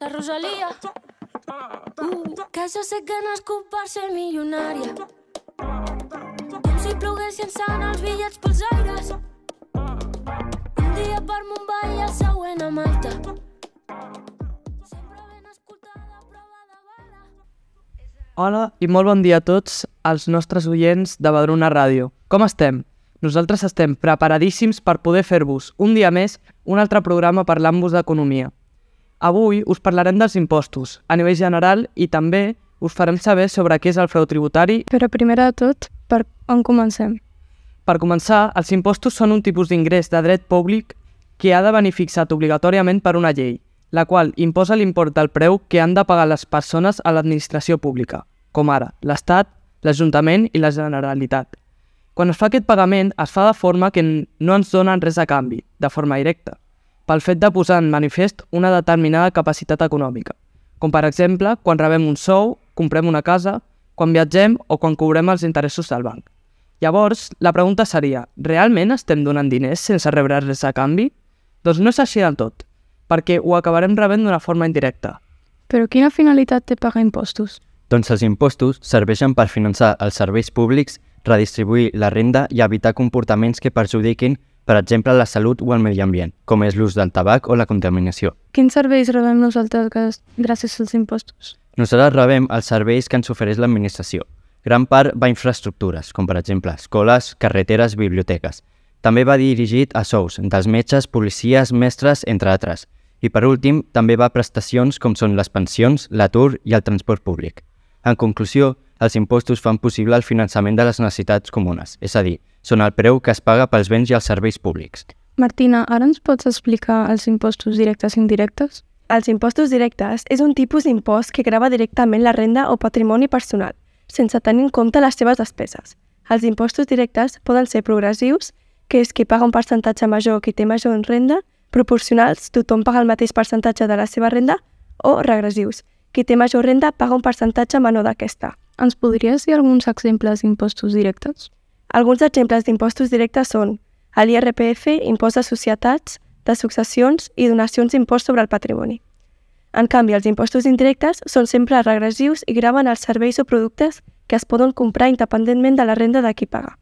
La Rosalía. Uh, que jo sé que nascut per ser milionària. Com si ploguessin sant els bitllets pels aires. Un dia per Mumbai i el següent a Malta. Hola i molt bon dia a tots els nostres oients de Badruna Ràdio. Com estem? Nosaltres estem preparadíssims per poder fer-vos un dia més un altre programa parlant-vos d'economia. Avui us parlarem dels impostos, a nivell general, i també us farem saber sobre què és el frau tributari. Però primer de tot, per on comencem? Per començar, els impostos són un tipus d'ingrés de dret públic que ha de venir fixat obligatòriament per una llei, la qual imposa l'import del preu que han de pagar les persones a l'administració pública, com ara l'Estat, l'Ajuntament i la Generalitat. Quan es fa aquest pagament, es fa de forma que no ens donen res a canvi, de forma directa, pel fet de posar en manifest una determinada capacitat econòmica, com per exemple quan rebem un sou, comprem una casa, quan viatgem o quan cobrem els interessos del banc. Llavors, la pregunta seria, realment estem donant diners sense rebre res a canvi? Doncs no és així del tot, perquè ho acabarem rebent d'una forma indirecta. Però quina finalitat té pagar impostos? Doncs els impostos serveixen per finançar els serveis públics, redistribuir la renda i evitar comportaments que perjudiquin, per exemple, la salut o el medi ambient, com és l'ús del tabac o la contaminació. Quins serveis rebem nosaltres gràcies als impostos? Nosaltres rebem els serveis que ens ofereix l'administració. Gran part va a infraestructures, com per exemple escoles, carreteres, biblioteques. També va dirigit a sous dels metges, policies, mestres, entre altres. I per últim, també va a prestacions com són les pensions, l'atur i el transport públic. En conclusió, els impostos fan possible el finançament de les necessitats comunes, és a dir, són el preu que es paga pels béns i els serveis públics. Martina, ara ens pots explicar els impostos directes i indirectes? Els impostos directes és un tipus d'impost que grava directament la renda o patrimoni personal, sense tenir en compte les seves despeses. Els impostos directes poden ser progressius, que és qui paga un percentatge major qui té major renda, proporcionals, tothom paga el mateix percentatge de la seva renda, o regressius, qui té major renda paga un percentatge menor d'aquesta. Ens podries dir alguns exemples d'impostos directes? Alguns exemples d'impostos directes són l'IRPF, impost de societats, de successions i donacions d'impost sobre el patrimoni. En canvi, els impostos indirectes són sempre regressius i graven els serveis o productes que es poden comprar independentment de la renda de qui paga.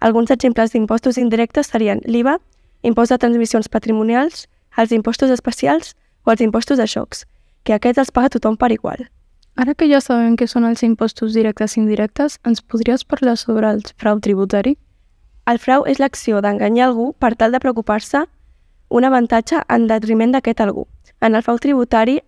Alguns exemples d'impostos indirectes serien l'IVA, impost de transmissions patrimonials, els impostos especials o els impostos de xocs, que aquests els paga tothom per igual. Ara que ja sabem què són els impostos directes i indirectes, ens podries parlar sobre el frau tributari? El frau és l'acció d'enganyar algú per tal de preocupar-se un avantatge en detriment d'aquest algú. En el frau tributari,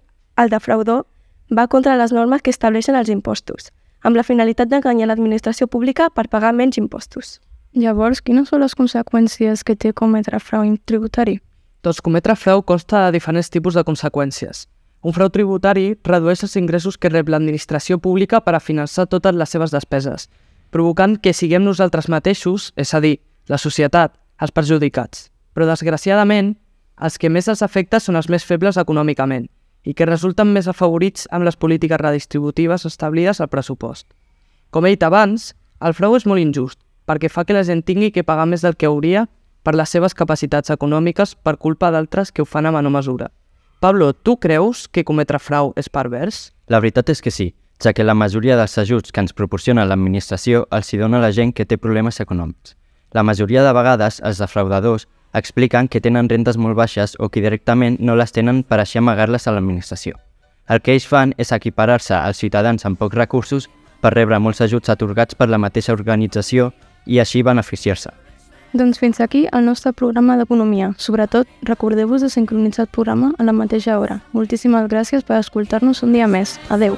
el defraudor va contra les normes que estableixen els impostos, amb la finalitat d'enganyar l'administració pública per pagar menys impostos. Llavors, quines són les conseqüències que té cometre frau tributari? Doncs cometre frau consta de diferents tipus de conseqüències. Un frau tributari redueix els ingressos que rep l'administració pública per a finançar totes les seves despeses, provocant que siguem nosaltres mateixos, és a dir, la societat, els perjudicats. Però, desgraciadament, els que més els afecta són els més febles econòmicament i que resulten més afavorits amb les polítiques redistributives establides al pressupost. Com he dit abans, el frau és molt injust perquè fa que la gent tingui que pagar més del que hauria per les seves capacitats econòmiques per culpa d'altres que ho fan a menor mesura. Pablo, tu creus que cometre frau és pervers? La veritat és que sí, ja que la majoria dels ajuts que ens proporciona l'administració els hi dona a la gent que té problemes econòmics. La majoria de vegades els defraudadors expliquen que tenen rendes molt baixes o que directament no les tenen per així amagar-les a l'administració. El que ells fan és equiparar-se als ciutadans amb pocs recursos per rebre molts ajuts atorgats per la mateixa organització i així beneficiar-se. Doncs fins aquí el nostre programa d'Economia. Sobretot, recordeu-vos de sincronitzar el programa a la mateixa hora. Moltíssimes gràcies per escoltar-nos un dia més. Adeu.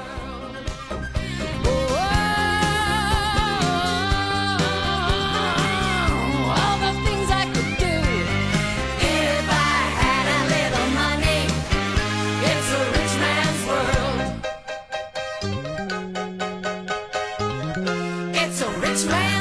It's a rich man.